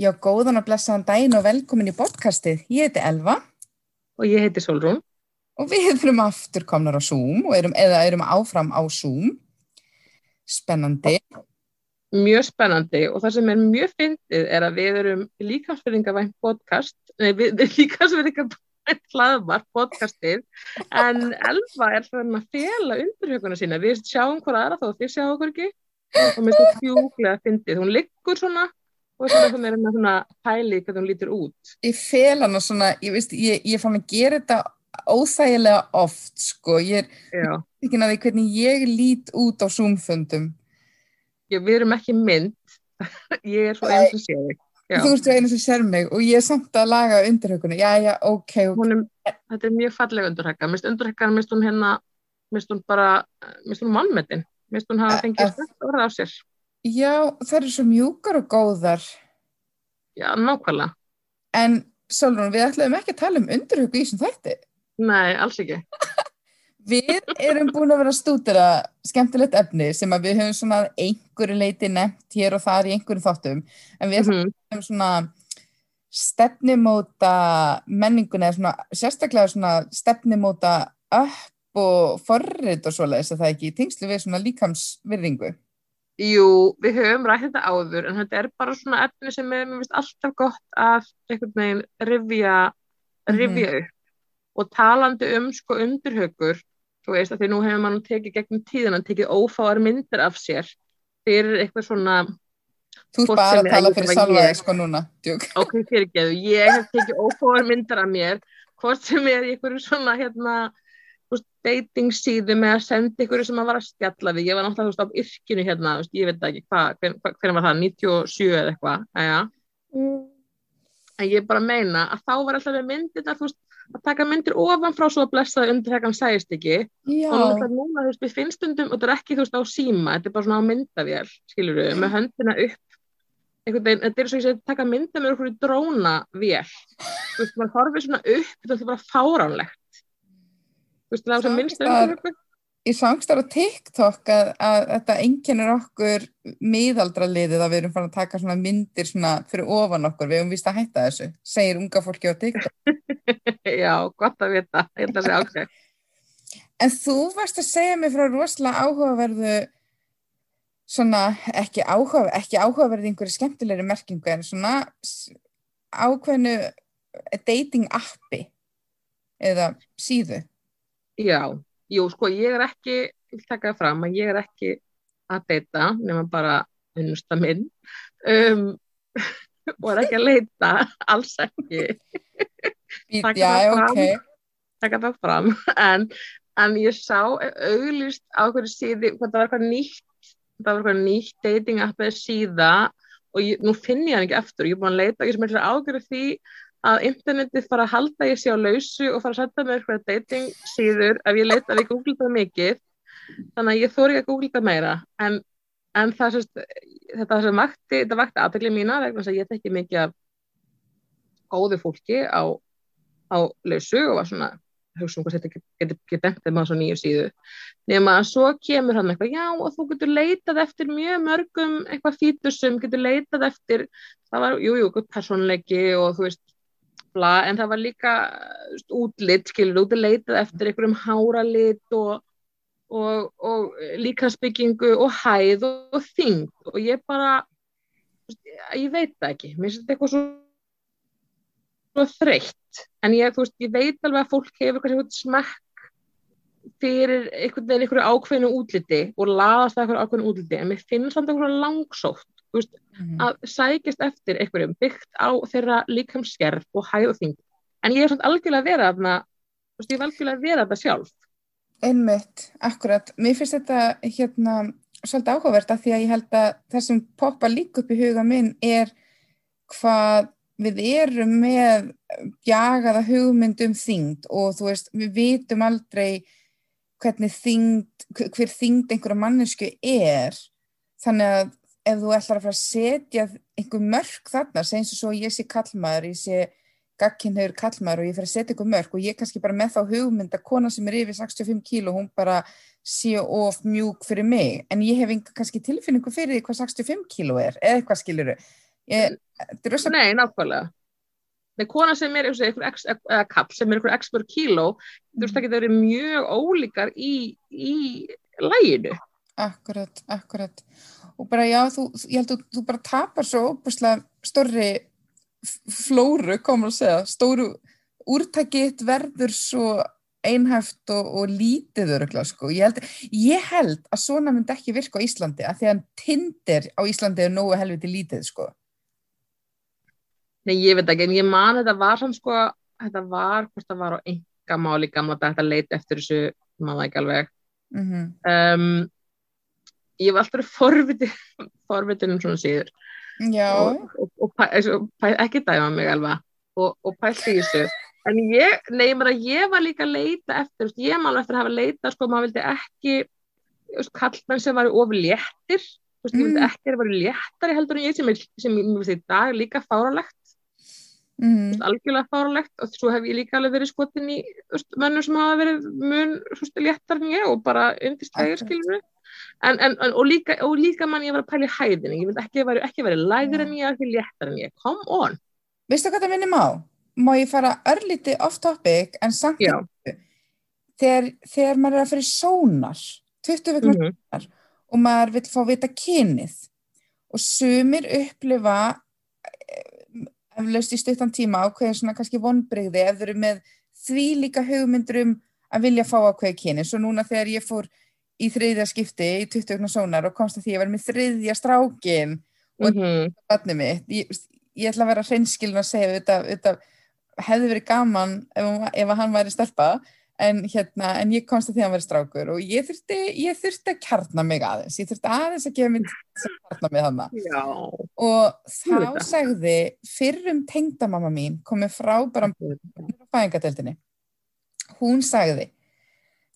Já, góðan og blessaðan daginn og velkomin í podcastið. Ég heiti Elva. Og ég heiti Solrún. Og við erum aftur komnar á Zoom, erum, eða erum áfram á Zoom. Spennandi. Mjög spennandi og það sem er mjög fyndið er að við erum líkansverðingavænt podcast, nei við, við líkansverðingavænt hlaðvar podcastið en Elva er svona að fela undirhjökuna sína. Við sjáum hver aðra þá þið sjáum okkur ekki og mér finnst það fjúglega fyndið. Hún liggur svona og svona það er svona pæli hvernig hún lítur út. Ég fel hana svona, ég veist, ég, ég fann að gera þetta óþægilega oft, sko. Ég er ekki náði hvernig ég lít út á Zoom-fundum. Já, við erum ekki mynd. ég er svo eins og séu. Þú ert svo einu sem sér mig og ég er samt að laga undirhaukunni. Já, já, ok, ok. Er, þetta er mjög falleg undirhauka. Mist undirhaukan, mist hún hérna, mist hún bara, mist hún mannmetinn. Mist hún hafa fengið stund orða á sér. Já, það eru svo mjúkar og góðar. Já, nákvæmlega. En Solrún, við ætlaðum ekki að tala um undirhauku í sem þetta. Nei, alls ekki. Við erum búin að vera stúdera skemmtilegt efni sem að við höfum svona einhverju leiti nefnt hér og þar í einhverju þáttum en við mm -hmm. svona stefnimóta menningun eða svona sérstaklega svona stefnimóta upp og forrið og svoleiðis að það ekki í tengslu við svona líkamsvirðingu. Jú, við höfum rætt þetta áður en þetta er bara svona efni sem er finnst alltaf gott að einhvern veginn rivja, rivja mm -hmm. upp og talandi um sko undirhaugur þú veist að því nú hefur mann tekið gegnum tíðan tekið ófáar myndir af sér fyrir eitthvað svona Þú er bara að tala fyrir salvaði sko núna Djúk. Ok, fyrir geðu, ég hef tekið ófáar myndir af mér hvort sem er einhverju svona hérna dating síðu með að senda ykkur sem að vara að stjalla við, ég var náttúrulega veist á yrkinu hérna, veist, ég veit ekki hvað hver, hvernig var það, 97 eða eitthvað mm. en ég bara meina að þá var alltaf myndir veist að taka myndir ofan frá svo að blessaði undir þegar hann sæðist ekki. Já. og núna, veist, við finnst stundum og þetta er ekki, þú veist, á síma, þetta er bara svona á myndavél skilur við, með höndina upp. Veginn, þetta er svo að taka mynda með okkur í drónavél. Þú veist, maður horfið svona upp þetta er bara fáránlegt þú veist, það er minnst um Ég sangst ára TikTok að, að þetta enginnir okkur miðaldraliðið að við erum fann að taka svona myndir svona fyrir ofan okkur, við hefum vist að hætta þessu segir unga fólki á TikTok Já, gott að vita, ég held að segja ákveð. En þú varst að segja mig frá rosalega áhugaverðu, svona ekki, áhuga, ekki áhugaverði einhverju skemmtilegri merkingu en svona ákveðnu dating appi eða síðu. Já, jú, sko ég er ekki, ég vil taka það fram að ég er ekki að deyta nema bara unnusta minn um, og er ekki að leita, alls ekki. Já, ok. Takka það fram, en, en ég sá auglist á hverju síði, það var eitthvað nýtt, það var eitthvað nýtt dating appið síða og ég, nú finn ég hann ekki eftir og ég er búin að leita ég sem er ágjörðu því að internetið fara að halda ég sé á lausu og fara að setja mér eitthvað dating síður ef ég leita að ég google það mikið. Þannig að ég þóri ekki að google það meira. En, en það sést, þetta sem vakti, þetta vakti aðtækli mína vegna að ég tekki mikið af góðu fólki á á lausu og var svona hugsa um hvað þetta getur get bent þeim á svo nýju síðu. Nema að svo kemur hann eitthvað já og þú getur leitað eftir mjög mörgum eitthvað fítusum, getur leitað eftir það var, jújú, jú, personleiki og þú veist, bla en það var líka útlitt skilur, þú getur leitað eftir einhverjum háralit og, og, og líkansbyggingu og hæð og, og þing og ég bara ég veit það ekki, mér finnst þetta eitthvað svo svo þreytt. En ég, veist, ég veit alveg að fólk hefur eitthvað smekk fyrir einhvern veginn einhverju ákveðinu útliti og laðast það einhverju ákveðinu útliti. En mér finnst samt einhverju langsótt veist, mm. að sækist eftir einhverjum byggt á þeirra líkamskerf og hæð og þing en ég er svona algjörlega að vera þarna ég er algjörlega að vera þetta sjálf. Einmitt, akkurat. Mér finnst þetta hérna svolítið áhugavert að því að ég held að það sem poppa líka upp í huga minn er hvað við erum með jagaða hugmynd um þyngd og þú veist, við vitum aldrei hvernig þyngd, hver þyngd einhverja mannesku er. Þannig að ef þú ætlar að fara að setja einhver mörg þarna, segjum svo ég sé kallmaður, ég sé gagkinnhauður kallmaður og ég fer að setja einhver mörg og ég kannski bara með þá hugmynd að kona sem er yfir 65 kíl og hún bara sé of mjúk fyrir mig, en ég hef kannski tilfinningu fyrir því hvað 65 kíl er, eða eitthvað skiluru ég, rosa Nei, nákvæmlega. Nei, kona sem er eða kapp sem er einhver x per kíló, þú veist það getur verið mjög ólíkar í, í læginu. Akkurat, akkurat. Og bara já, þú, ég held að þú bara tapar svo óbúslega stórri flóru, komur að segja, stóru úrtakitt verður svo einhæft og, og lítið öruglega sko. Ég held, ég held að svona myndi ekki virka á Íslandi að því að Tinder á Íslandi er nógu helviti lítið sko. Nei, ég veit ekki, en ég man þetta var samt sko, þetta var, hvort það var á engamáli gamla dag, þetta leit eftir þessu, það ekki alveg. Mm Um, ég var alltaf forvitin, forvitin um svona síður. Já, og, og, og pæ, pæ, ekki dæma mig alveg og, og pælti í þessu en ég, ég meina, ég var líka að leita eftir, ég man alveg eftir að hafa leita sko, maður vildi ekki kallmenn sem var of léttir veist, ég vildi Mm. ekki að það var léttari heldur en ég sem, er, sem ég í dag er líka fáralegt, mm, veist, algjörlega fáralegt og svo hef ég líka alveg verið skotin í mönnum sem hafa verið mun léttar en ég og bara undistæðir Akkurat. En, en, en, og, líka, líka mann ég var að pæla í hæðinni. Ég vildi ekki ekki verið lægri en ég ekki léttar en ég, come on. Veistu hvað það minnum á? Má ég fara örlítið off topic en samt þegar, þegar maður er að fyrir sónar 20 vikna mm -hmm. og maður vil fá vita kynið og sumir upplifa eh, eflaust í stuttan tíma ákveðin svona kannski vonbrigði ef þau eru með því líka hugmyndur um að vilja fá ákveði kynið. Svo núna þegar ég fór í þriðja skipti í 20 vikna sónar og komst að því að ég var með þriðja strákin Og- Mhm. barnið mitt, ég, ég ætla að vera hreinskilin að segja þetta, þetta hefði verið gaman ef, ef hann væri stelpa en, hérna, en ég komst að því að hann væri strákur og ég þurfti, ég þurfti að kjarna mig aðeins, ég þurfti aðeins að gefa til að kjarna mig Já, og þá sagði fyrrum tengdamamma mín komið frá bara á fæðingadeildinni hún sagði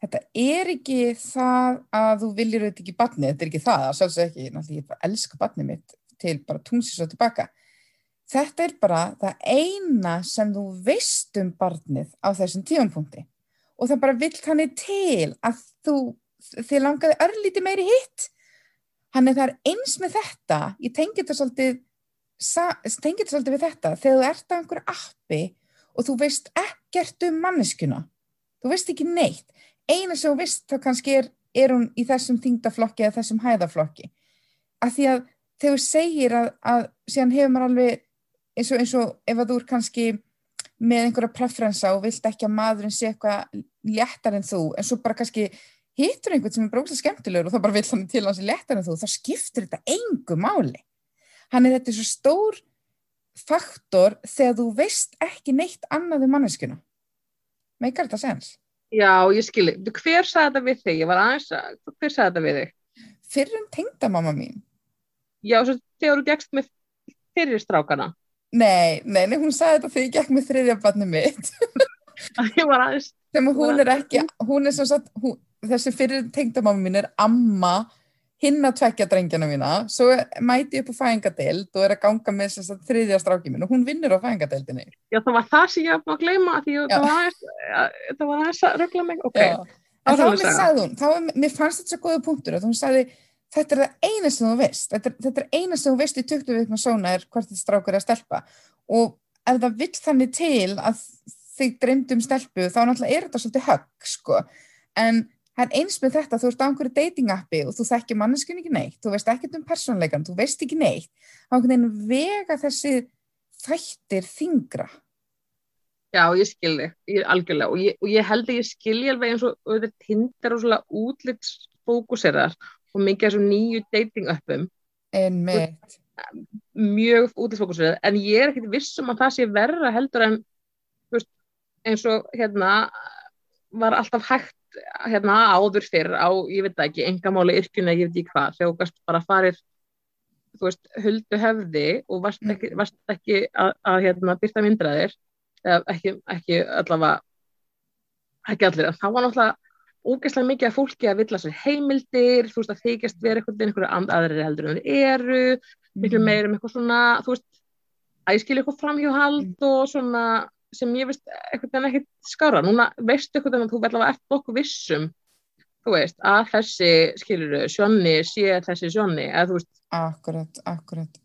þetta er ekki það að þú viljir þetta ekki barnið, þetta er ekki það að sjálfsög ekki, náttúrulega ég bara elska barnið mitt til bara tungsis og tilbaka. Þetta er bara það eina sem þú veist um barnið á þessum tíumpunkti og það bara vill þannig til að þú, þið langaði örlíti meiri hitt. Hann er það er eins með þetta ég tengi þetta svolítið svolítið við þetta þegar þú ert á einhverju appi og þú veist ekkert um manneskuna þú veist ekki neitt eina sem þú veist þá kannski er, er hún í þessum þingdaflokki eða þessum hæðaflokki af því að þegar þú segir að, að síðan hefur maður alveg eins og, eins og ef að þú er kannski með einhverja preferensa og vilt ekki að maðurinn sé eitthvað léttar en þú en svo bara kannski hittur einhvern sem er brókslega skemmtilegur og þá bara vill hann til hans léttar en þú þá skiptir þetta engu máli. Hann er þetta svo stór faktor þegar þú veist ekki neitt annað um manneskuna meikar þetta sens? Já, ég skilji. Hver sagði þetta við þig? Ég var aðeins að, hver sagði þetta við þig? Fyrrum tengdamamma mín Já, svo þegar þú gegst með fyrir strákana. Nei, nei, nei, hún sagði þetta þegar ég gekk með þriðja barni mitt Ég var aðeins, sem hún er ekki, hún er sem sagt hún, þessi fyrir tengdamamma mín er amma hinn að tvekja drengjana mína svo mæti ég upp á fæðingadeild og er að ganga með sem sagt þriðja stráki mín og hún vinnur á fæðingadeildinni já, það var það sem ég var búin að gleyma því það var það var aðeins að regla mig. Ok. En þá að mér sagði hún, þá, var- mér fannst þetta svo góða punktur að hún sagði, þetta er það eina sem þú veist, þetta er, þetta er eina sem þú veist í 20 vikna sóna er hvort þetta strákur er að stelpa. Og ef það vill þannig til að þig dreymdu um stelpu þá náttúrulega er þetta svolítið högg, sko, en er eins með þetta, þú ert á einhverju dating appi og þú þekkir manneskun ekki neitt, þú veist ekkert um persónleikan, þú veist ekki neitt, þá einhvern veginn vega þessi þættir þingra. já, ég skilji, ég er algjörlega og ég, og ég held að ég skilji alveg eins og auðvitað tindar og svona útlitsfókuseraðar og mikið af þessum nýju dating uppum En með, mjög útlitsfókuseraðar en ég er ekkit viss um að það sé verra heldur en veist, eins og hérna var alltaf hægt hérna áður fyrr á, ég veit ekki, engamáli yrkjuna, ég veit ekki hvað, þegar þú gast bara farið þú veist, huldu hefði og varst ekki, varst ekki að, að hérna, byrta myndraðir eða ekki, ekki allavega ekki allir, en þá var náttúrulega ógeðslega mikið af fólki að villa sér heimildir, þú veist, að þykjast vera einhvern veginn einhverju aðrir heldur en þeir eru miklu Mhm. meir um eitthvað svona, þú veist að ég skilja eitthvað framhjóhald og svona sem ég veist eitthvað en ekkert skára, núna veistu eitthvað en þú vel að eftir okkur vissum þú veist, að þessi skilur Sjónni sé þessi Sjónni, eða þú veist Akkurat, akkurat.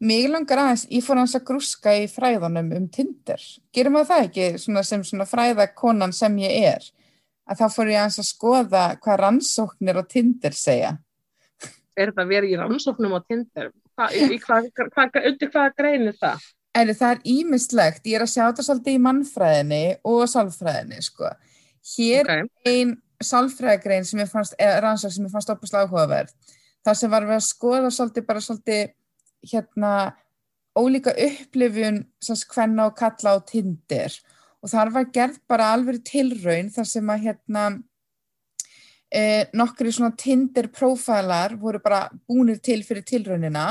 Mig langar aðeins, ég fór hans að grúska í fræðanum um Tinder. Gerum við það ekki svona sem svona fræðakonan sem ég er? Að þá fór ég aðeins að skoða hvað rannsóknir á Tinder segja. Er þetta verið í rannsóknum á Tinder? Hva, í, í hvað, hvað, undir hvaða greinir það? En það er ímislegt, ég er að sjá þetta svolítið í mannfræðinni og sálfræðinni, sko. Hér Ok. ein sálfræðagrein sem ég fannst, eða rannsók sem ég fannst opaslega áhugaverð. Það sem var við að skoða svolítið bara svolítið hérna ólíka upplifun sem hvenna og kalla á Tinder og þar var gerð bara alveg tilraun þar sem að hérna e, nokkri svona Tinder prófælar voru bara búnir til fyrir tilraunina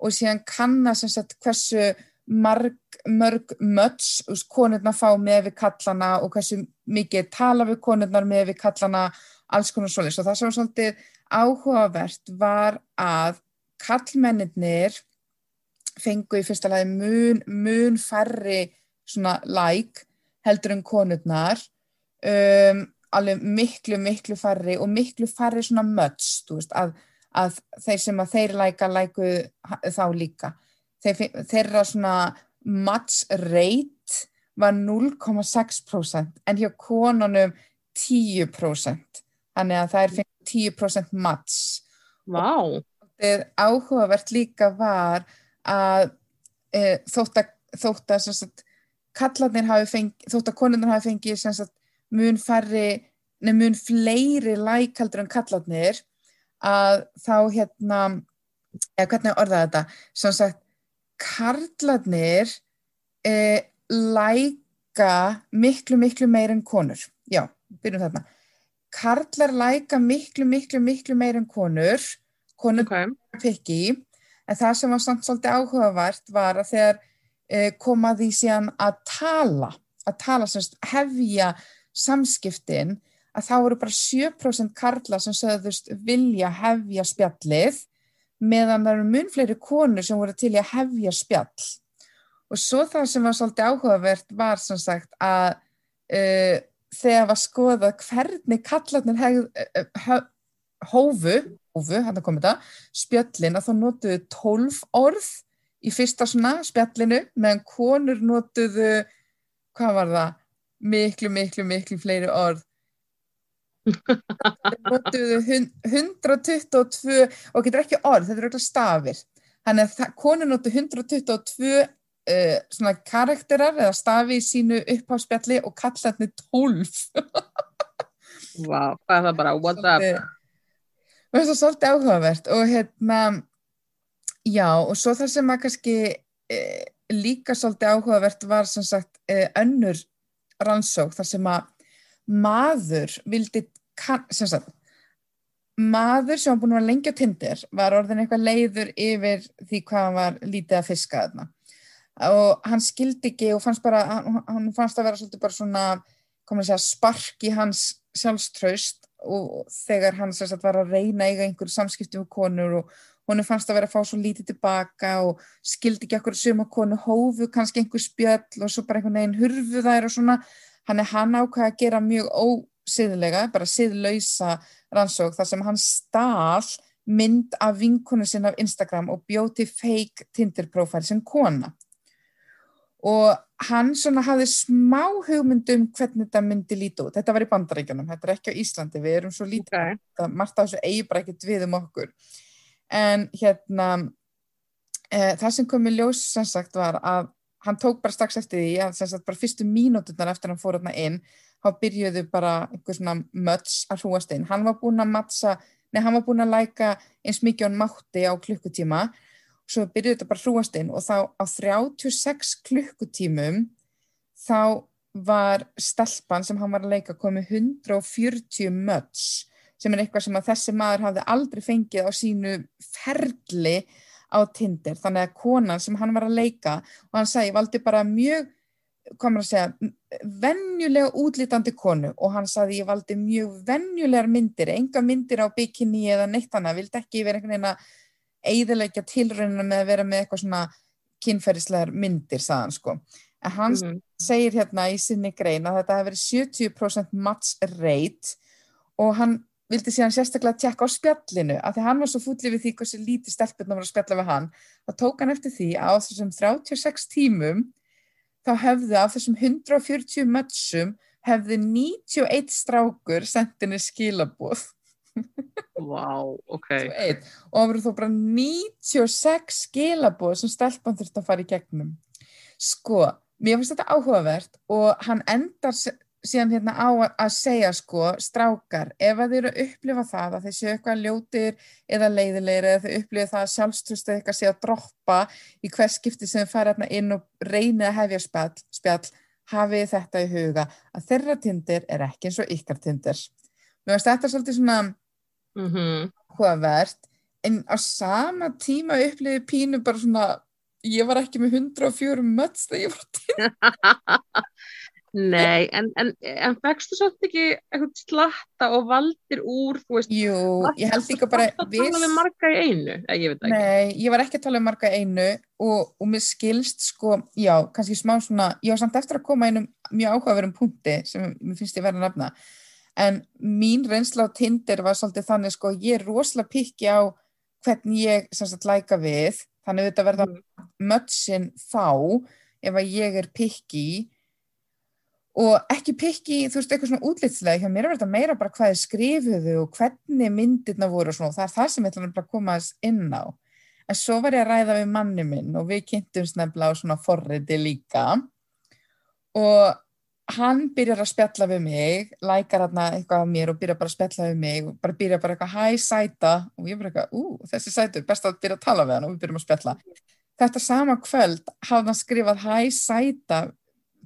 og síðan kanna sem sagt hversu marg, mörg möts konurna fá með við kallana og hversu mikið tala við konurnar með við kallana alls konar svoleiðis og það sem var svolítið áhugavert var að kallmennir fengu í fyrsta lagi mun, mun færri svona like heldur en konurnar um, alveg miklu, miklu færri og miklu færri svona möts, veist, að, að þeir sem að þeir læka, læku þá líka. Þeir, þeirra svona match rate var 0,6% en hjá konunum 10%. Þannig að það er 10% match. Vá. Þetta áhugavert líka var að e, þótt að, þótt að sagt, kallarnir hafi fengið, þótt að konunir hafi fengið sagt, mun færri, nefn mun fleiri lækaldur en kallarnir að þá hérna, eða hvernig orðaði þetta, sem sagt, karlarnir e, læka miklu, miklu meir en konur. Já, byrjum þarna. Karlar læka miklu, miklu, miklu meir en konur, konur Okay. pikki, en það sem var samt svolítið áhugavert var að þegar e, komaði síðan að tala, að tala semst hefja samskiptin, að þá voru bara 7% karla sem sögðust vilja hefja spjallið, meðan það eru mun fleiri konur sem voru til í að hefja spjall. Og svo það sem var svolítið áhugavert var sem sagt að uh, þegar var skoðað hvernig kallarnir hef, hef, hófu, hófu, hann að koma þetta, spjöllin að þá notuðu 12 orð í fyrsta svona spjallinu meðan konur notuðu, hvað var það, miklu, miklu, miklu fleiri orð. Þeir notuðu hun- 122, og getur ekki orð, þetta eru ekki stafir. Þannig að konur notuðu 122 uh, svona karakterar eða stafi í sínu uppháspjalli og kallarnir 12. Vá, er það bara, what up? Það svolítið áhugavert og hérna, já og svo það sem að kannski e, líka svolítið áhugavert var sem sagt e, önnur rannsók þar sem að maður vildi, sem sagt, maður sem var búin að á Tinder var orðin eitthvað leiður yfir því hvað hann var lítið að fiska þarna. Og hann skildi ekki og fannst bara, hann, hann fannst að vera svolítið bara svona, komið að segja, spark í hans sjálfströst og þegar hann sem sagt var að reyna eiga einhverju samskipti með konur og hún fannst að vera að fá svo lítið tilbaka og skildi ekki okkur suma konu hófu kannski einhver spjöll og svo bara einhvern veginn hurfu þær og svona hann er hann ákveða að gera mjög ósiðlega, bara siðlausa rannsók þar sem hann stál mynd af vinkonu sinna af Instagram og bjóti fake Tinder profile sem kona og hann svona hafði smá hugmyndum hvernig þetta myndi líta út. Þetta var í bandaríkjunum, þetta er ekki á Íslandi, við erum svo lítið, okay. margt af þessu eigi bara ekkert við um okkur. En hérna, e, það sem kom í ljós sem sagt var að hann tók bara strax eftir því að sem sagt bara fyrstu mínúturnar eftir að hann fór hérna inn, þá byrjuðu bara einhver svona möts að hrúast inn. Hann var búinn að mattsa, nei hann var búinn að læka eins mikið á hann mátti á klukkutíma svo byrjuði þetta bara hrúast inn og þá á 36 klukkutímum þá var stelpan sem hann var að leika komið 140 möts sem er eitthvað sem að þessi maður hafði aldrei fengið á sínu ferli á Tinder þannig að konan sem hann var að leika og hann sagði, valdi bara mjög maður að segja, venjulega útlítandi konu og hann sagði ég valdi mjög venjulegar myndir, enga myndir á bikini eða neitt annað, vildi ekki vera einhvern veginn að eigðilegja tilraunina með að vera með eitthvað svona kynferðislegar myndir, sagðan sko. En hann mm Mhm. segir hérna í sinni grein að þetta hefur verið 70% match rate og hann vildi síðan sérstaklega tjekka á spjallinu af því hann var svo fúllið við því hversu lítið stelpunum var að spjalla við hann þá tók hann eftir því að á þessum 36 tímum þá hefðu af þessum 140 mötsum hefðu 91 strákur sendinni skilabóð Vá, ok. Einn. og það voru þó bara 96 skilabóð sem stelpan þurfti að fara í gegnum sko, mér finnst þetta áhugavert og hann endar síðan hérna á að- segja sko strákar, ef að þið eru að upplifa það að þeir séu eitthvað ljótir eða leiðilegir eða þau upplifa það að sjálfströstu eitthvað sé að droppa í hvers skipti sem fara hérna inn og reynið að hefja spjall, spjall hafið þetta í huga að þeirra tindir er ekki eins og ykkar tindir mér finnst þetta svolítið svona Mm áhugavert en á sama tíma upplifið pínu bara svona ég var ekki með 104 möts þegar ég var til Nei, en, en, en vextu samt ekki eitthvað slatta og valdir úr, þú veist, Jú, ég held líka bara Það tala við marga í einu, eða ég veit ekki. Nei, ég var ekki að tala um marga einu og, og mér skilst sko, já, kannski smá svona, ég var samt eftir að koma einum mjög áhugaverum punkti sem mér finnst ég verið að nefna en mín reynsla á Tinder var svolítið þannig sko, ég er rosalega pikki á hvernig ég sagt læka við, þannig þetta verða Mm. mötsin þá ef að ég er pikki og ekki pikki, þú veist, eitthvað svona útlitslega, hjá mér er þetta meira bara hvað þið skrifuðu og hvernig myndirna voru og svona, það er það sem ég ætla að koma inn á. En svo var ég að ræða við manni minn og við kynntumst nefnilega á svona forriti líka og hann byrjar að spjalla við mig, lækar hérna eitthvað af mér og byrjar bara að spjalla við mig og bara byrjar bara eitthvað hæ sæta og ég bara eitthvað, ú, þessi sætur, best að byrja að tala við hann og við byrjum að spjalla. Þetta sama kvöld hafði hann skrifað hæ sæta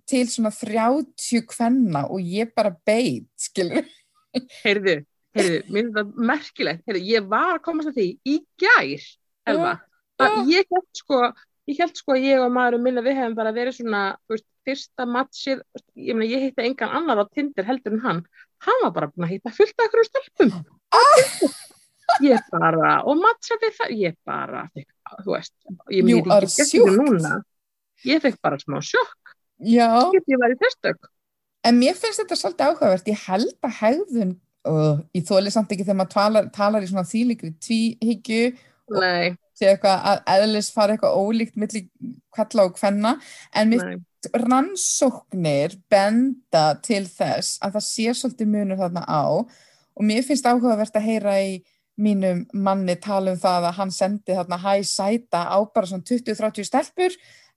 til svona 30 kvenna og ég bara beit, skilur. Heyrðu, heyrðu, mér finnst það merkilegt, heyrðu, ég var að komast að því í gær, Elva, að ég held sko, ég held sko að ég og maðurum minna við hefum bara verið svona, þú veist, fyrsta matchið, ég meina, ég hitti engan annar á Tinder heldur en hann, hann var bara búin að hitta fullt af ykkur stelpum. Ég bara, og matcha við það, ég bara, þú veist, ég are ekki þetta shocked. núna, ég fekk bara smá sjokk, Já, ég ég í en mér finnst þetta svolítið áhugavert. Ég held að hegðun, uh, ég þóli samt ekki þegar maður talar, talar í svona þýlikri tvíhyggju Nei, sé eitthvað að eðlis fara eitthvað ólíkt milli kvalla og kvenna, en mér rannsóknir benda til þess að það sé svolítið munur þarna á. Og mér finnst áhugavert að heyra í mínum manni tala um það að hann sendi þarna hæ sæta á bara svona 20-30 stelpur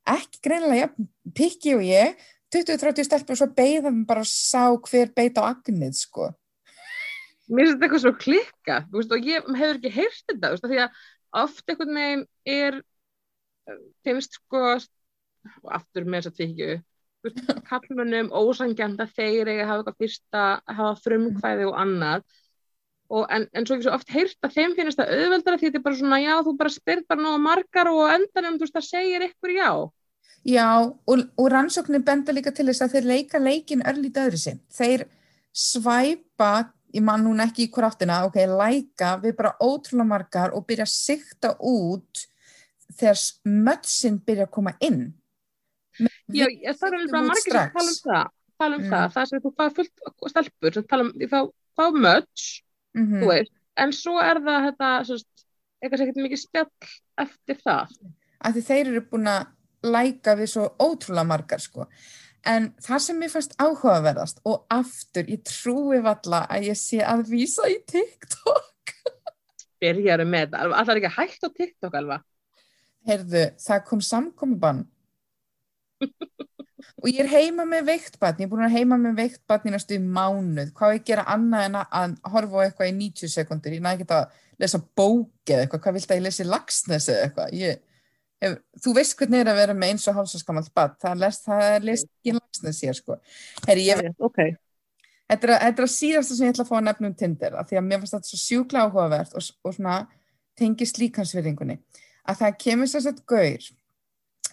ekki greinilega jafn pikki og ég. 20-30 stelpur og svo beigðan bara sá hver beit á agnið sko. Mér finnst þetta eitthvað svo klikka veist, og ég hefur ekki heyrt þetta veist, því að oft einhvern veginn er finnst sko og aftur með þess að tvikju kallmönnum ósangjant að þeir að hafa eitthvað fyrsta hafa frumkvæði og annað og en, en svo ekki svo oft heyrt að þeim finnst það auðveldara því þetta er bara svona já þú bara spyrir bara nógu margar og endanum þú veist það segir ykkur já Já, og, og rannsóknir benda líka til þess að þeir leika leikin örlítið öðru sinn. Þeir svæpa, ég man núna ekki í hver áttina, ok, læka við bara ótrúlega margar og byrja að sikta út þegar mötsin byrja að koma inn. Já, ég, er alveg bara margir sem strax. tala um það tala um Mm. það, það sem þú fá fullt stelpur sem tala um, ég fá, fá möts Mm þú veist, en svo er það þetta, svo, veist, eitthvað ekkert mikið spjall eftir það. Af því þeir eru búin að læka við svo ótrúlega margar, sko. En það sem mér fannst áhugaverðast og aftur, ég trúi valla að ég sé að vísa í TikTok. byrjaru með Alva, allar ekki hægt á TikTok alva, Heyrðu, það kom samkomibann og ég er heima með veikt barn, ég er búin að heima með veikt barn í næstu mánuð, hvað ég að gera annað en að- horfa á eitthvað í 90 sekundur ég næði ekki að lesa bók eða eitthvað, hvað vilt að ég lesi lagsnes eða eitthvað? Ég, hef, þú veist hvernig er að vera með eins og hálfsaskamalt barn, það er er lest ekki lagsnes hér sko. Heyri, ég, ok. Þetta, er, þetta er að síðasta sem ég ætla að fá að nefna um Tinder af því að mér finnst þetta svo sjúkla áhugavert og, og svona tengist líkansvirðingunni að það kemur sér sett gaur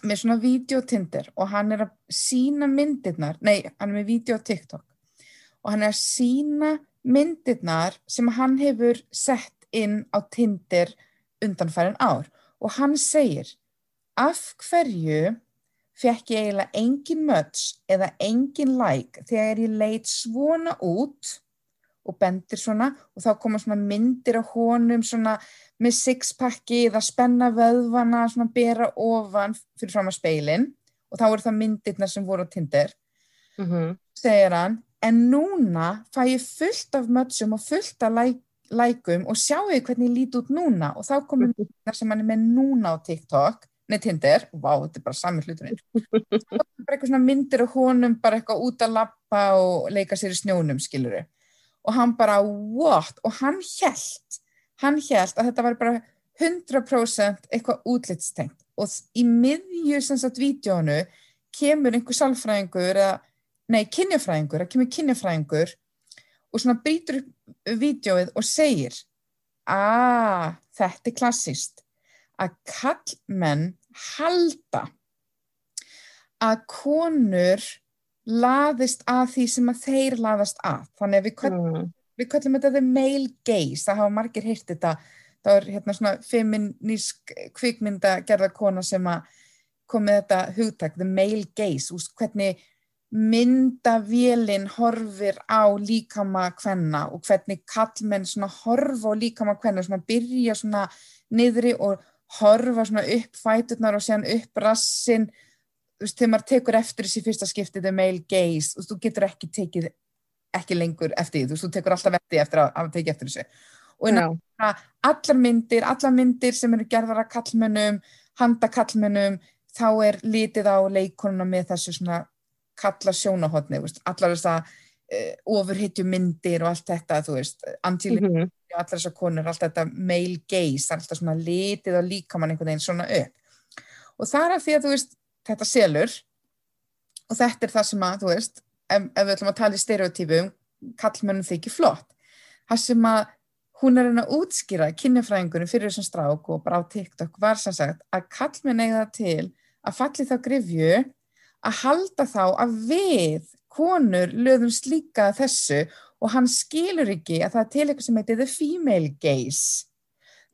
með svona vídeo Tinder og hann er að sína myndirnar nei, hann er með vídeo TikTok. Og hann er að sína myndirnar sem hann hefur sett inn á Tinder undanfærin ár. Og hann segir af hverju fekk ég eiginlega engin möts eða engin like þegar ég leit svona út og bendir svona og þá koma svona myndir á honum svona með sixpacki eða spenna vöðvana svona bera ofan fyrir fram að speilin og þá eru það myndirna sem voru á Tinder. Mm -hmm. segir hann en núna fæ ég fullt af mötsum og fullt af læk, lækum og sjáu ég hvernig ég líti út núna? Og þá komum myndirna sem hann er með núna á TikTok nei Tinder, vá, þetta er bara sami hluturinn. Bara eitthvað svona myndir og honum bara eitthvað út að lappa og leika sér í snjónum, skiluru og hann bara, what? og hann held hann held að þetta var bara 100% eitthvað útlitstengt og í miðju sem sagt vídjónu kemur einhver salfræðingur eða, nei, kynjafræðingur það kemur kynjafræðingur og svona brýtur upp vídjóið og segir að ah, þetta er klassist að kallmenn halda að konur laðist að því sem að þeir laðast að. Þannig að við köllum, mm. við köllum þetta the male gaze, það hafa margir hýrt þetta. Það er hérna svona feminísk kvikmynda gerða kona sem að komið þetta hugtak the male gaze, úst hvernig myndavélinn horfir á líkama hvenna og hvernig kallmenn svona horfa á líkama hvenna svona byrja svona niðri og horfa svona upp fæturnar og séðan upp rassin þú veist, þegar maður tekur eftir þessi fyrsta skiptið the male gaze, þú veist, þú getur ekki tekið ekki lengur eftir því, þú veist, þú tekur alltaf eftir eftir að, að tekið eftir þessu og no. allar myndir, allar myndir sem eru gerðar að kallmennum handa kallmennum, þá er litið á leikonuna með þessu svona kalla sjónahotni, allar þess að uh, ofurhittju myndir og allt þetta, þú veist, Angeli mm -hmm allar þessar konur, allt þetta male gaze, alltaf svona litið og líkamann einhvern veginn svona upp. Og það er að því að þú veist, þetta selur og þetta er það sem að, þú veist, ef, ef við ætlum að tala í stereotypum, kallmennum þykir flott. Það sem að hún er að útskýra kynjafræðingunum fyrir þessum strák og bara á TikTok var sem sagt að kallmenn eiga til að falli þá grifju að halda þá að við konur lögum slíka þessu og hann skilur ekki að það er til eitthvað sem heitir the female gaze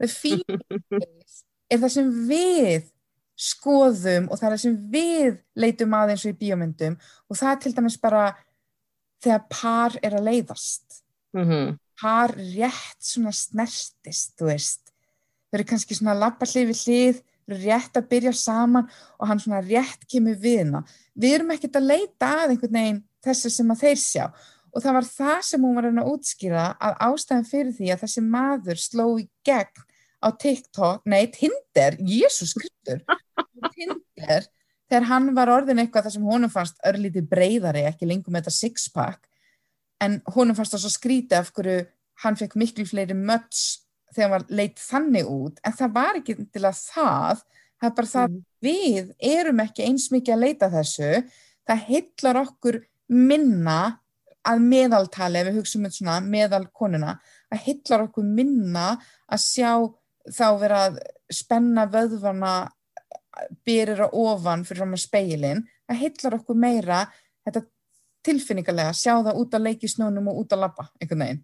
the female gaze er það sem við skoðum og það er það sem við leitum að eins og í bíomundum og það er til dæmis bara þegar par er að leiðast. Mm -hmm. par rétt svona snertist þú veist. Þau eru kannski svona lappa hlið við hlið þau eru rétt að byrja saman og hann svona rétt kemur við hana. Við erum ekkert að leita að einhvern veginn þessu sem að þeir sjá. Og það var það sem hún var að útskýra að ástæðan fyrir því að þessi maður sló í gegn á TikTok, nei Tinder, Jésús Kristur Tinder, þegar hann var orðin eitthvað þar sem honum fannst örlítið breyðari, ekki lengur með þetta sixpack en honum fannst það svo skríti af hverju hann fekk miklu fleiri möts þegar hann var leitt þannig út en það var ekki til að það það er bara það mm. við erum ekki eins mikið að leita þessu það hillar okkur minna að meðaltali, ef við hugsaum um svona meðal konuna, að hillar okkur minna að sjá þá vera að spenna vöðvana byrjir á ofan fyrir fram að speilin, að hillar okkur meira þetta tilfinningarlega sjá það út að leiki snónum og út að lappa einhvern veginn.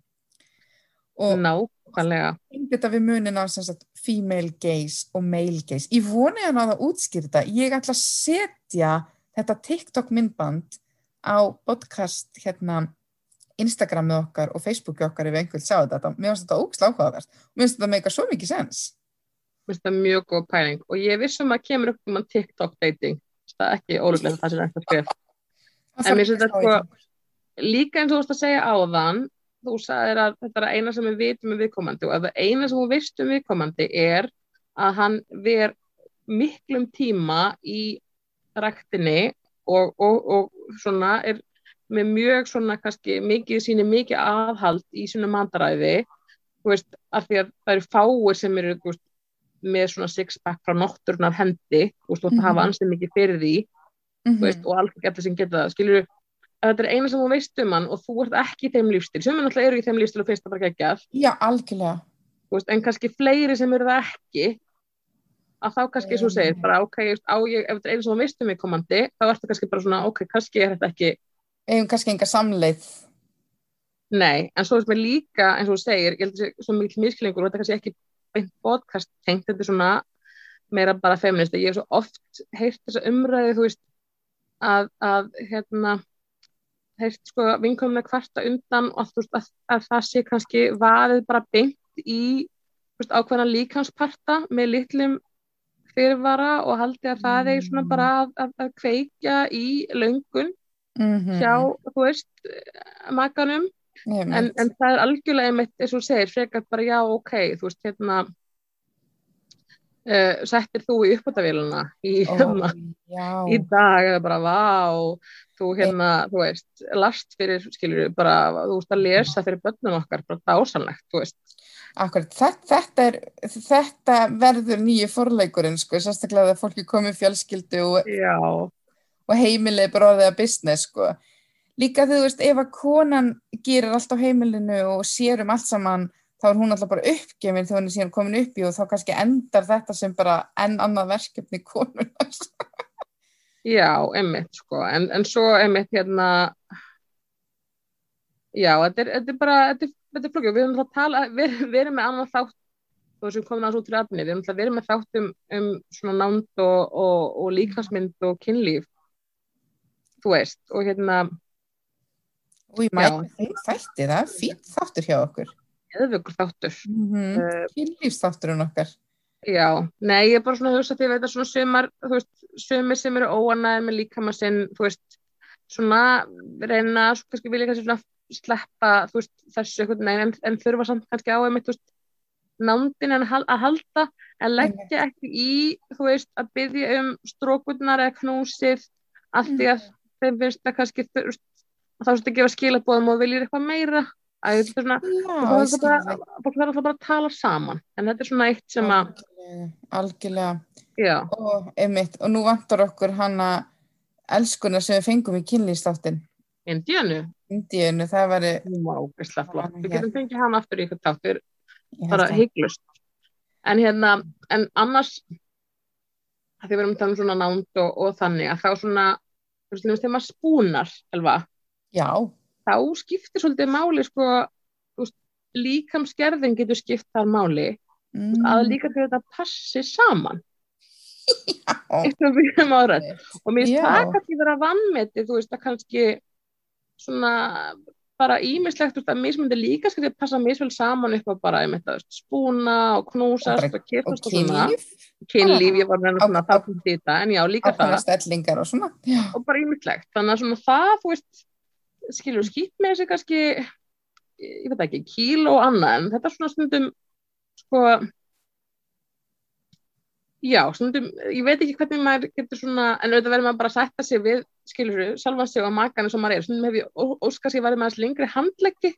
Og nákvæmlega. þetta við munin á sagt, female gaze og male gaze. Ég voni að það útskýrta ég ætla að setja þetta TikTok myndband á podcast hérna Instagramið okkar og Facebookið okkar ef einhvern sá þetta, mér finnst þetta og mér finnst þetta meika svo mikið sens finnst þetta mjög góð pæling. Og ég vissum að kemur upp um að TikTok dating. Það er ekki óluglega það sem þetta skrif en mér finnst þetta sko, líka eins og þú veist að segja áðan þú sagðir að þetta er eina sem við vitum um viðkomandi. Og ef það eina sem við vistum um viðkomandi er að hann ver miklum tíma í ræktinni og, og, og svona er með mjög svona kannski mikið síni mikið aðhald í svona mandaræði þú veist, af því að það eru fáir sem eru veist, með svona six-pack frá notturnar hendi þú veist, þú ætti að hafa mhm. ansið mikið fyrir því mm -hmm. veist, og allt getur sem geta það skilur, þetta er eina sem þú veist um hann og þú ert ekki í þeim lífstil, sem er náttúrulega eru í þeim lífstil og finnst það bara ekki Já, algjörlega veist, en kannski fleiri sem eru það ekki að þá kannski, eins og segir, bara ok, á ég, ef þetta er eina sem þú veist um mig komandi, þá ertu kannski bara svona, ok, kannski er þetta ekki Eða kannski enga samleið. Nei, en svo er þetta líka, eins og þú segir, ég held að þetta er svo mikil miskilingur og þetta er kannski ekki beint podcast tengt, þetta svona meira bara feminist. Ég hef svo oft heyrt þessa umræði, þú veist, að, að hérna, heilt sko vinkomna kvarta undan og þú veist að, að það sé kannski varið bara beint í veist, ákveðna líkansparta með litlum fyrirvara og haldi að það er svona bara að, að, kveikja í löngun Mhm. hjá, þú veist, makanum en, en það er algjörlega einmitt, eins og segir, frekar bara já, ok, þú veist, hérna uh, settir þú í uppbótavéluna í, hérna, já. í dag eða bara vá, þú hérna, þú veist, last fyrir, skilur bara, þú veist að lesa fyrir börnum okkar, bara dásanlegt, þú veist. Akkurat, þetta, þetta, er, þetta verður nýju forleikurinn sko, sérstaklega þegar fólki komið fjölskyldu og, og heimilið bróðið að business sko. Líka þú veist, ef að konan gerir allt á heimilinu og sér um allt saman, þá er hún alltaf bara uppgefin þegar hún er síðan komin upp í og þá kannski endar þetta sem bara enn annað verkefni konunar. já, einmitt, sko, en, en svo einmitt hérna, já, þetta er, þetta er bara, þetta er, flókið, við erum að tala, við, við erum með annan þátt, veist, við komum að svo til aðni, við erum að vera með þátt um, um svona nánd og, og, og líkansmynd og kynlíf, þú veist, og hérna, Og ég mæti þeim þætti það, fínt þáttur hjá okkur. eðvöggur þáttur. Mm -hmm. Uh, Kynlífsþátturinn okkar. Já, nei, ég er bara svona að hugsa því að þetta er svona sumar, þú veist, sumir sem eru óanæði með líkama sinn, þú veist, svona reyna, svo kannski vilja kannski svona sleppa, þú veist, þessu einhvern veginn, en, en þurfa samt kannski á einmitt, þú veist, nándin en að hal- að halda, en leggja ekki í, þú veist, að byggja um strókurnar eða knúsið, allt því að þeim finnst það kannski, þú veist, að þá að gefa skilabóðum og viljið eitthvað meira, að þetta er svona, Já, og bara, fólk verður alltaf bara að tala saman, en þetta er svona eitt sem að, Algjörlega, algjörlega. Og, einmitt, og nú vantar okkur hana elskuna sem við fengum í kynlýstáttin. Indíanu, Indíunu, það var Við getum fengið hann aftur í ég held bara hygglust. En hérna, en annars, því við erum að tala um svona nánd og, og þannig, að þá svona, þú veist, þegar maður spúnar, elva, Já, þá skiptir svolítið máli, sko, veist, líkamsgerðin getur skipt þar máli, mm, að líka til þetta passi saman, já, eitt og við erum árætt. Og mér Já. það kannski vera vannmeti, þú veist, að kannski svona bara ímislegt, veist, að mismundi líka skal þið passa misvel saman upp á bara, ég að spúna og knúsast Og og kyrfast og og svona. kynlíf, Kynlíf, ég var með þetta, en já, líka það. og. Já, Og bara ímislegt. Þannig að svona það, þú veist, skilur, skýtt með þessi kannski, ég veit ekki, kíl og annað, en þetta er svona stundum, sko, já, stundum, ég veit ekki hvernig maður getur svona, en auðvitað verður maður bara að sætta sig við, skilur, sjálfan sig og makan eins og maður er, stundum hef ég ó- óskað sér verið með þess lengri handleggi,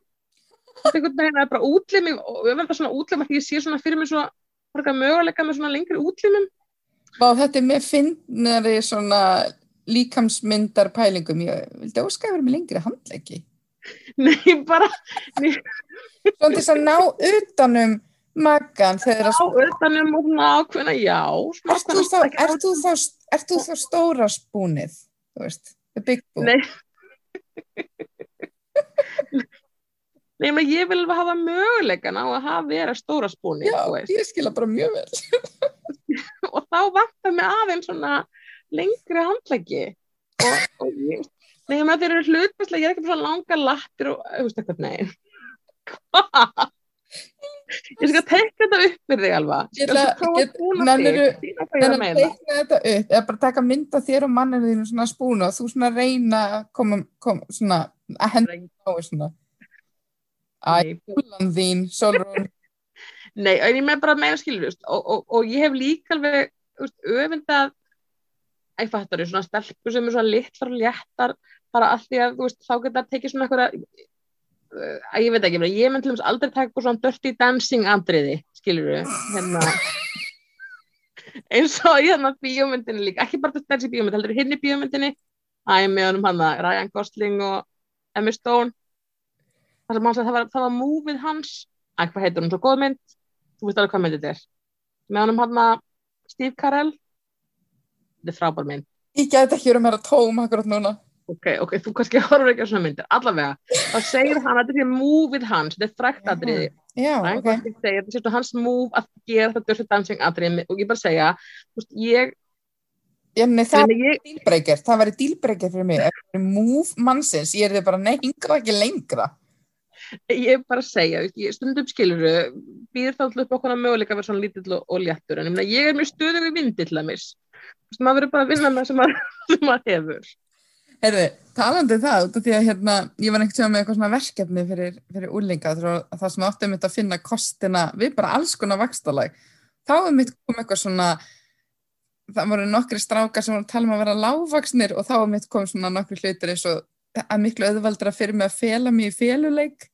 þetta er einhvern veginn að bara útlimi, og ég verður svona útlimi, því ég sé svona fyrir mig svona, möguleika með svona lengri útlimum, og þetta er með finnari svona líkamsmyndar pælingum. Ég vildi óska að vera með lengri handleggi. nei, bara, Svona þess að ná utanum magan þegar að utanum og svona ákveðna, já, Ert þú þá, stóra spúnið, þú veist, the big boo? Nei. Nei, menn ég vil hafa möguleikan á að hafa vera stóra spúni, Já, ég skila bara mjög vel. Og þá vantar mig aðeins svona lengri handleggi. Og, og ég, með þeir eru hlutbæslega, ég er ekki bara svona langa lattir og, þú veist eitthvað, nei. Hvað? Ég skal tekka þetta upp fyrir þig alveg. Ég ætla- get- nennirðu- Sýna hvað ég er að Þannig að teikna þetta upp, eða bara taka mynda þér og manninu þínu svona spúna og þú svona reyna að koma, koma svona, að henda á svona. Æ, Nei, húlan þín, Solrún. Nei, en ég með bara meina skilur og, og, og ég hef líka alveg þú veist, öfundað ég fattar þau, svona stelpur sem er svona litlar og léttar bara allt því að þú veist, þá geta tekið svona eitthvað uh, ég veit ekki, ég, ég mynd til dæmis aldrei taka eitthvað svona dirty dancing andriði skilur við hérna, eins og í hérna bíómyndinni líka, ekki bara þessi bíómynd heldur hinn í bíómyndinni. Æ, með honum hann Ryan Gosling og Emma Stone. Sagði, það var, það var múfið hans. Æ, hvað heitir hún, svo góð mynd. Þú veist alveg hvað mynd þetta er. Með honum hann Steve Carell þetta er frábær mynd Ég gæti ekki verið meira tóm akkurat núna. ok, ok, þú kannski horfur ekki á svona myndir allavega, þá segir hann að þetta er múfið hans, þetta er frækt atriði Já, ok. Segir, er sérstu hans múf að gera þetta dirty dancing atriði og ég bara segja, þú veist, ég, Ég, nei, það en ég er dílbreykir, það væri dílbreykir fyrir mig ef move mannsins, ég er þið bara neyngra ekki lengra. Ég er bara að segja, ég, stundum skiluru, býðir þá alltaf upp okkur að möguleika að vera svona lítill og, og léttur, en ég, meina, ég er mjög stöðug í vindi til að mis. Maður verður bara að vinna með sem maður, sem maður hefur. Herði, talandi um það, út af því að hérna, ég var ekkert með eitthvað svona verkefni fyrir, fyrir úrlinga, það sem áttum mitt að finna kostina við bara alls konar vakstalag. Þá er mitt kom eitthvað svona, það voru nokkri strákar sem voru að tala um að vera lágvaksnir og þá er mitt kom svona nokkri hlutir eins og að miklu öðvaldra fyrir mig að fela mig í feluleik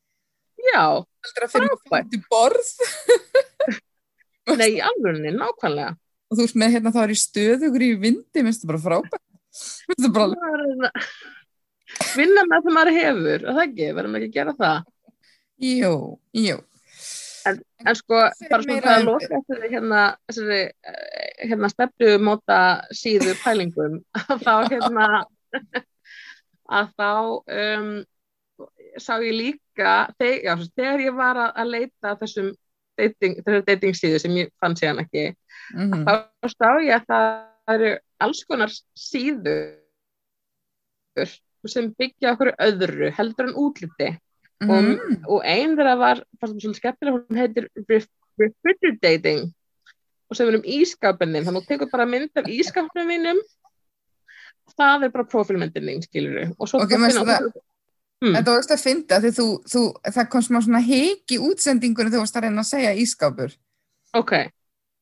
Já, öðvaldra fyrir mig að fela til borð nei, alveg, nákvæmlega. Og þú veist með hérna þá er ég stöðugur í vindi minnst það bara frábært. Bara Vinna með það maður hefur, er það ekki, verðum ekki að gera það. jú, jú. En sko, Segðu bara svona það að loka eftir hérna, þessari, eh, hérna stefnu móta síðu pælingum, að þá hérna, að þá um, sá ég líka, þegar, já, þegar ég var að, leita þessum dating, þessari dating síðu sem ég fann síðan ekki, mm þá stá ég að það eru alls konar síður sem byggja okkur öðru heldur en útliti mm. og einn þeirra var, fannst það svolítið skemmtilega, hún heitir Ref- Refrigerating og sem er um ískapinnin, þannig að þú tekur bara mynd af ískapnum mínum það er bara profilmyndin þín, skilur og svo Ok, bara veistu finna- það- Hmm. Þetta var ekki að finna því þú, þú, það kom smá svona heiki útsendingunni þegar þú varst að reyna að segja ískápur. ok,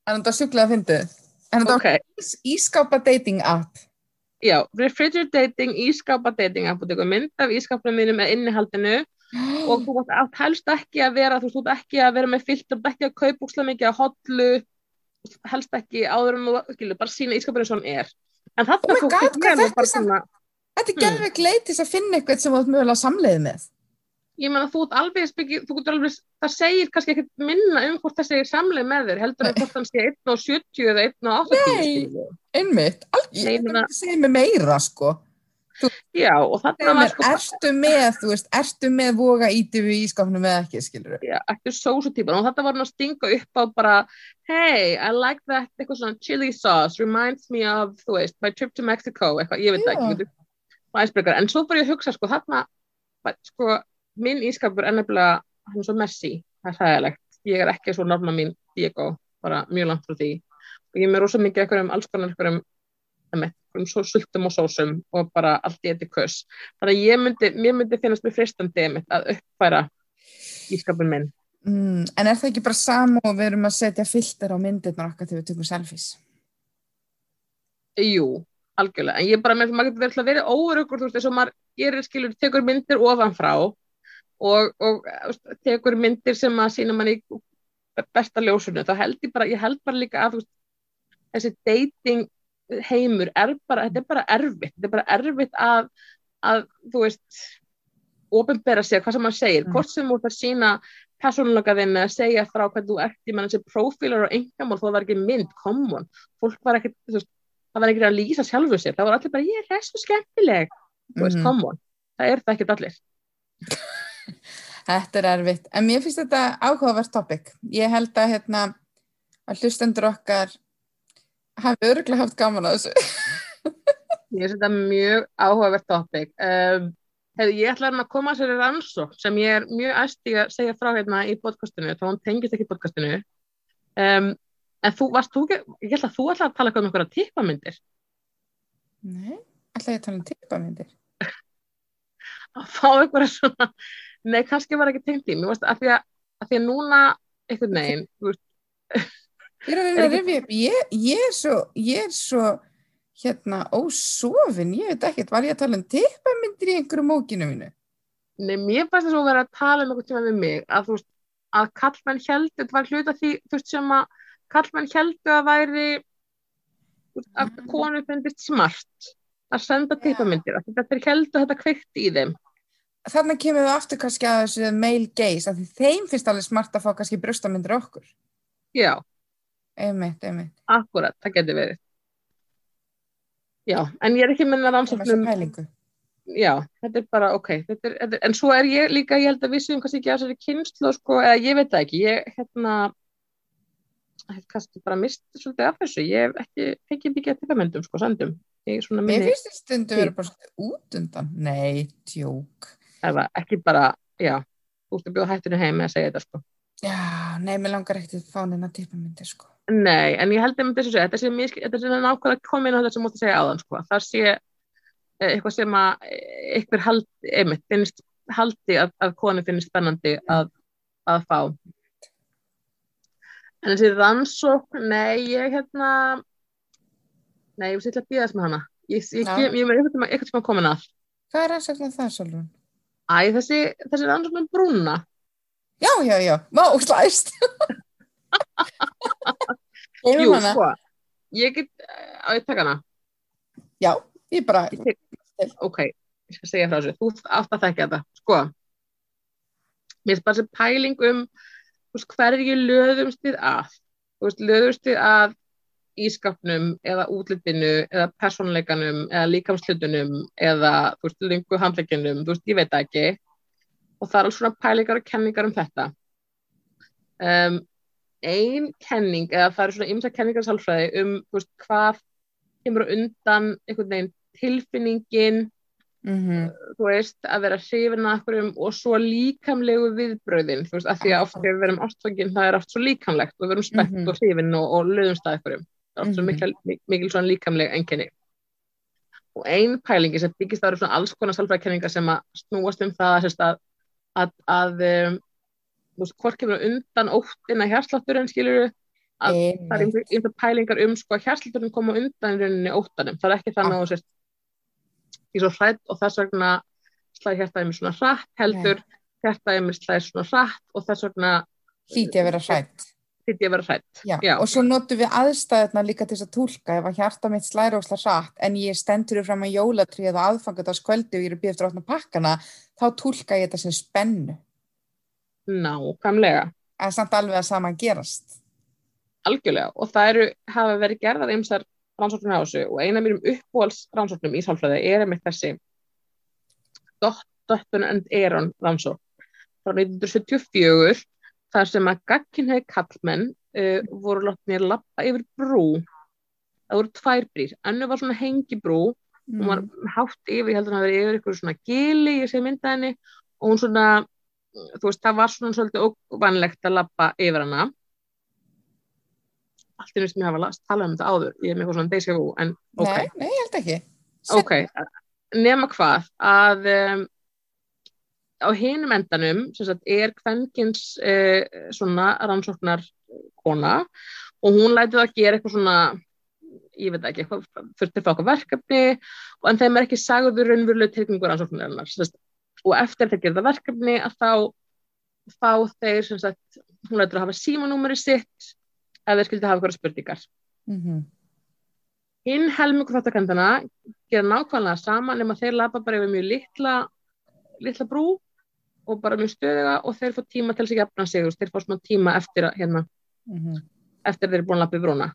En þetta sjúklega að fyndið. En þetta ok, var ís, ískápa dating app. já Refrigerating, ískapa dating app og tekur mynd af ískapnum mínum með innihaldinu og þú átt átt helst ekki að vera þú átt ekki að vera með filter, þú ekki að kaupa úkslega mikið að hotlu helst ekki áður en þú, skilur, bara sína ískapinu sem er en Oh my fólk God, alveg þetta er samt- svona Þetta er Hmm. gerðveg leið til að finna eitthvað sem þú mögulega samleið með. Ég meina þú ert alveg þú getur alveg, það segir kannski ekkert minna um hvort þessi er samleið með þér heldur en Nei. hvort hann sé 1 og 70 eða 1 og 80 Nei. Einmitt. Al Nei, ég ég meina- myndi segja mig meira, sko. já og var mér, sko ertu með, þú veist, ertu með voga íti við ískápnum eða ekki, skilur já, eftir sósu típan og þetta var hann að stinga upp á bara hey, I like that, eitthvað svona chili sauce reminds me of, þú veist, my trip to Mexico eitthvað, ég veit það Já. ekki veit, icebreaker. en svo bara ég að hugsa sko þarna, sko, minn ískapur er nefnilega, hann er svo messy það er hægilegt, ég er ekki svo norma mín Diego, bara mjög langt frá því. Og ég er með rosa mikið eitthvað um alls konar eitthvað um, um sultum og sósum og bara allt í þetta kös. Þannig að ég myndi, mér myndi finnast mér fristandi að uppfæra ískapin minn. Mm, en er það ekki bara sama og við erum að setja filter á myndirnar okkar þegar við tökum selfies? Jú, algjörlega, en ég bara með maður getur verið að óurugur, þú veist, eins og maður gerir skilur, tekur myndir ofanfrá og, og tekur myndir sem að sína manni í besta ljósunu, þá held ég bara, ég held bara líka að veist, þessi dating heimur er bara, þetta er bara erfitt, þetta er bara erfitt að, að þú veist, ofinbera sig hvað sem maður segir, Mm. hvort sem þú ert að sína persónulega þinn að segja frá hvað þú ert, ég menn þessi prófílar og engamál, þó var ekki mynd, come on. Fólk var ekkert, þú veist, það var ekki að lýsa sjálfu sér, það var allir bara, ég er þessu skemmtileg. Þú veist, Mhm. come on, það er það ekkert allir Þetta er erfitt, en mér finnst þetta áhugavert topic. Ég held að, hérna, að hlustendur okkar hafi örgulega haft gaman á þessu. ég finnst þetta mjög áhugavert topic um, hefði, ég ætla að koma að sér í rannsók sem ég er mjög æsti að segja frá hérna í podcastinu, þá hún tengist ekki podcastinu um, en þú varst þú, ekki- ég held að þú ætla að tala um einhverja tippamyndir Nei, ætla ég að tala um tippamindir. að fá einhverja svona nei, kannski var ekki tengt í. Mér af, því að, af því að núna þú veist, Ég að að ég, er svo, ég er svo, hérna, ósofin, ég veit ekkert, var ég að tala um tippamindir í einhverju mókinu mínu? nei, mér fannst þess að vera að tala um einhvern tíma við mig, að þú veist að kallmenn heldur, þetta var hluta því þú veist sem að kallmenn heldur að væri að Mm. konu finnist smart að senda að þetta er heldur þetta kveikt í þeim Þannig kemur við aftur kannski að þessu male gaze, að þeim finnst alveg smart að fá kannski brustamindir okkur. já, Einmitt, einmitt. akkurat, það getur verið já, en ég er ekki minna Það rannsóknum já, þetta er bara ok þetta er, þetta er, en svo er ég líka, ég held að við séum kannski ekki að þessari kynslu, sko, eða ég veit það ekki ég, hérna ég kannski bara mist svolítið af þessu, ég hef ekki fengið mikið að tippamöndum, sko, sendum Ég minni, finnst þetta stundu vera bara svona út undan. Nei, tjók. Eða ekki bara, já, þú ert að bjóða hættinu heim með að segja þetta, sko. Já, nei, mér langar ekkert að fá neina tippamyndir, sko. Nei, en ég held einmitt þessu sé, þetta sé, misk, þetta sé nákvæmlega komin á þetta sem mútti segja áðan, sko. Það sé eh, eitthvað sem að eh, einhver haldi, einmitt, finnst haldi að, að konu finnst spennandi að, að fá. En þessi rannsókn, nei, ég hérna, nei, ég vil sýtla að býða þess með hana. Ég, ég, ég, ég er eitthvað eitthvað tíma komin að. Hvað er rannsókn á það, Solrún? Æ, þessi, þessi rannsókn um brúna. Já, já, já, má slæst. Erum Jú, sko, ég get, á taka hana. Já, ég bara, Ég tek- ok, ég skal segja frá þessu, þú átt að þekka þetta, sko. Mér finnst bara þessi pæling um veist, hverju löðumst við að? Veist, löðumst við að ískapnum eða útlitinu eða persónleikanum eða líkamslutunum eða, þú veist, lungu handleikinum þú veist, ég veit ekki. Og það eru svona pælingar og kenningar um þetta. Um, ein kenning eða það eru svona ymsa kenningar sálfræði um, veist, hvað kemur undan einhvern veginn tilfinningin mm þú veist, að vera hrifin að okkurum og svo líkamlegu viðbröðin, þú veist, af því að oft þegar við verum ástfangin, það er oft svo líkamlegt og við verum spennt Mhm. og hrifin og, og löðumst að okkurum er Mhm. mikil, mikil svona líkamleg enginni og ein pælingi sem byggist það eru svona alls konar sálfræðkenningar sem að snúast um það sérst, að, að, að um, hvort kemur undan óttin að hjarslátturinn skilur að það er Einmitt. einhver pælingar um sko að hjarslíturinn koma undan rauninni óttanum, það er ekki þannig að þú sést í svo hrætt og þess vegna slæði hjartaði mér svona hratt heldur hjartaði mér slæði svona hratt og þess vegna Hlýti að vera hrætt. Hlýti ég að vera hrætt Já. Já. Og svo notum við aðstæðuna líka til þess að tólka ef að hjarta mitt slæra ósla hratt en ég stendur fram að jólatrið og aðfangadagskvöldi og ég er að býða eftir opna pakkana, þá tólka ég þetta sem spennu. nákvæmlega, En samt alveg að saman gerast. algjörlega og það eru, hafa verið gerðar ymsar rannsóknir á þessu og eina mínum uppbóls rannsóknum í sálfræði er einmitt þessi Dot, Dotton and Aaron rannsókn frá 1974 þar sem að gagkinhegi kallmenn uh, voru látnir lappa yfir brú. Það voru tvær brýr, annu var svona hengibrú hún var Mm. hátt yfir, ég heldur að það verið yfir eitthvað svona gili, ég sé mynda henni. Og hún svona, þú veist, það var svona svolítið óvanlegt að lappa yfir hana. Allt nýtt sem ég hafa talað um þetta áður. Ég er með eitthvað svona vu, en ok. Nei, nei, ég held ekki. ok, nema hvað að um, á hinum endanum sagt, er kvenkins uh, svona rannsóknar kona og hún lætið að gera eitthvað svona ég veit ekki, eitthvað þurfti að fá eitthvað verkefni en þeim er ekki sagður raunveruleg tilgjengur rannsóknarinnar og eftir þeir gera það verkefni að þá fá þeir sem sagt, hún lætur að hafa símanúmeri sitt ef þeir skildi hafa eitthvað spurningar. Mm hinn helmingu þáttakendana gera nákvæmlega sama nema þeir lafa bara yfir mjög litla litla brú og bara mjög stöðuga og þeir fá tíma til þess að jafna sig þeir fá smá tíma eftir, að, hérna, -hmm. eftir þeir eru búin að lappa yfir brúna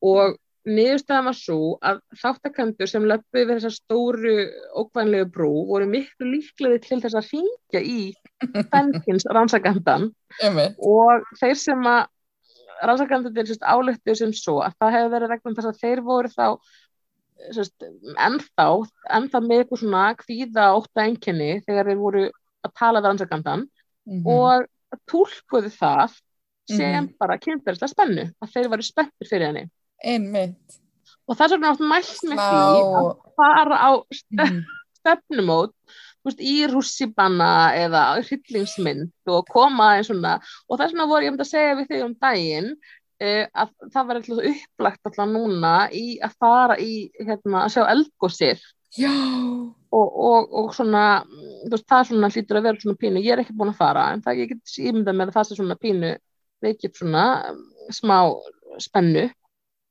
og niðurstaðan var svo að þáttakendur sem löppu yfir þessa stóru ókvænlegu brú voru miklu líklegði til þess að hringja í fennkins rannsakendan og þeir sem að rannsakendur sérst, álöktu sem svo að það hefur verið regnum þess að þeir voru þá ennþá, ennþá með eitthvað svona kvíða ótta enginni þegar þeir voru að tala við rannsakendan Mhm. og tólkuðu það sem Mhm. bara kynferðislega spennu að þeir varu spenntir fyrir henni Einmitt. og þess vegna átt mælt með því Slá. að fara á Mhm. stefnumót veist, í rússibanna eða hryllingsmynd og koma aðeins svona og þess vegna voru ég um að segja við þig um daginn uh, að það var alltaf upplagt alltaf núna í að fara í hérna, að sjá eldgósir Já. Og, og, og svona veist, það svona hlýtur að vera svona pínu. Ég er ekki búin að fara en það ég get ímyndað með að það sé svona pínu veikið svona um, smá spennu.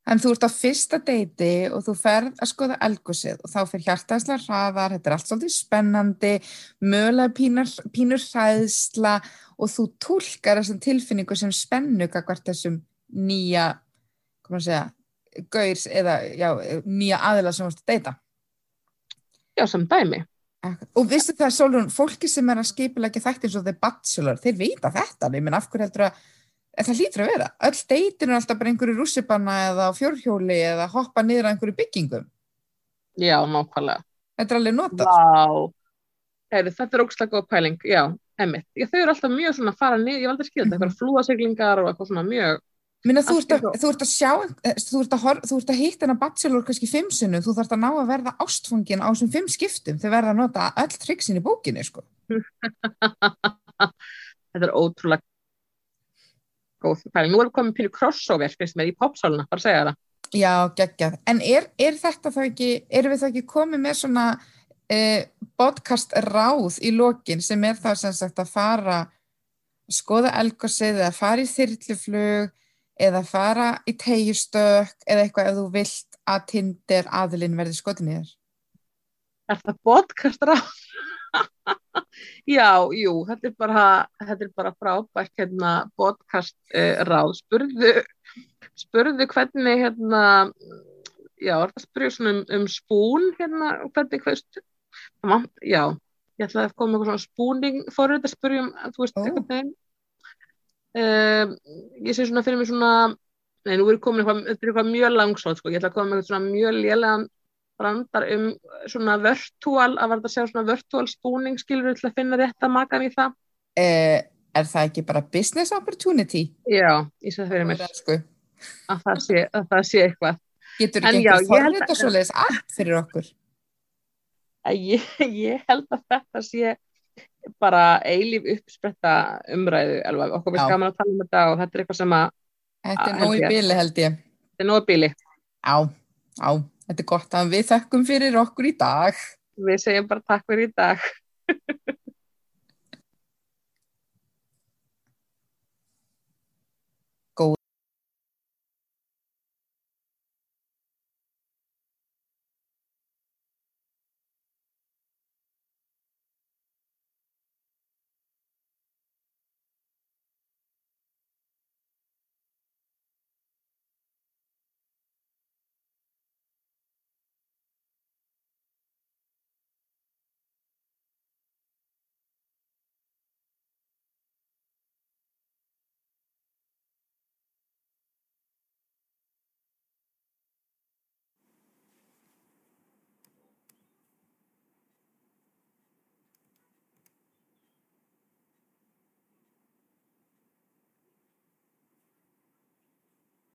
En þú ert á fyrsta deiti og þú ferð að skoða elgusið og þá fyrir hjartaðslega hraðar, þetta er allt svolítið spennandi, mögulega pínur, pínur hræðsla og þú tólkar þessum tilfinningu sem spennu kakvart þessum nýja, hvað maður segja, gauðs eða já, nýja aðila sem þú ert að deita. Já, sem dæmi Og vistu það, Sólun, fólki sem er að skipilegja þætti eins og þeir bachelor, þeir vita þetta, ég menn af hverju heldur að það hlýtur að vera. Öll deytin er alltaf bara einhverju rússipanna eða á fjórhjóli eða hoppa niður á einhverju byggingum. Já, nákvæmlega. Þetta er alveg notað. Vá. Heyri, þetta er ógslag góð pæling, já, emmitt. Þau eru alltaf mjög svona að fara niður, ég valdi að skilja þetta, Mhm. eitthvað flúasiglingar og eitthvað svona mjög, Minna, þú, ert að, þú ert að sjá, eh, þú ert að, að hitta hennar bachelor kannski fimm sinnum, þú þarft að ná að verða ástfangin á þessum fimm skiptum, þau verða að nota öll triksin í bókinni, sko. þetta er ótrúlega góð pæling. Nú erum við komið pínu crossover, finnst mér, í popsáluna, bara segja það. Já, geggjað. En er, er þetta þá ekki, erum við þá ekki komið með svona eh, podcast ráð í lokin sem er það sem sagt að fara skoða elgosið eða fara í þyrluflug eða fara í tegjustök eða eitthvað ef þú vilt að tindir aðilinn verði skotin í þér. Er það podcast ráð? Já, jú, þetta er bara, þetta er bara frábært hérna, podcast uh, ráð. Spurðu, spurðu hvernig, hérna, já, er spyrja svona um, um spún, hérna, hvernig, vant, já, ég ætlaði að koma með eitthvað svona spúning forrið að spyrja um, þú veist, Ó. eitthvað. Um, ég sé svona fyrir mig svona, nei, nú er komin eitthvað, eitthvað mjög langsótt, sko, ég ætla að koma með eitthvað svona mjög lélegan brandar um svona virtual, að verða að sjá svona virtual spúning skilur til að finna rétt að makan í það. Eh, er það ekki bara business opportunity? Já, ég sé það fyrir mér Sko. að það sé, að það sé eitthvað. Getur ekki einhver ég held forrita að- svoleiðis app fyrir okkur? Ég, ég held að þetta sé bara eilíf uppspretta umræðu, alveg, okkur finnst gaman að tala um þetta og þetta er eitthvað sem að, Þetta er Ah, nóg í held ég. þetta er nóg bíli. Já, já, þetta er gott að við þökkum fyrir okkur í dag. Við segjum bara takk fyrir í dag.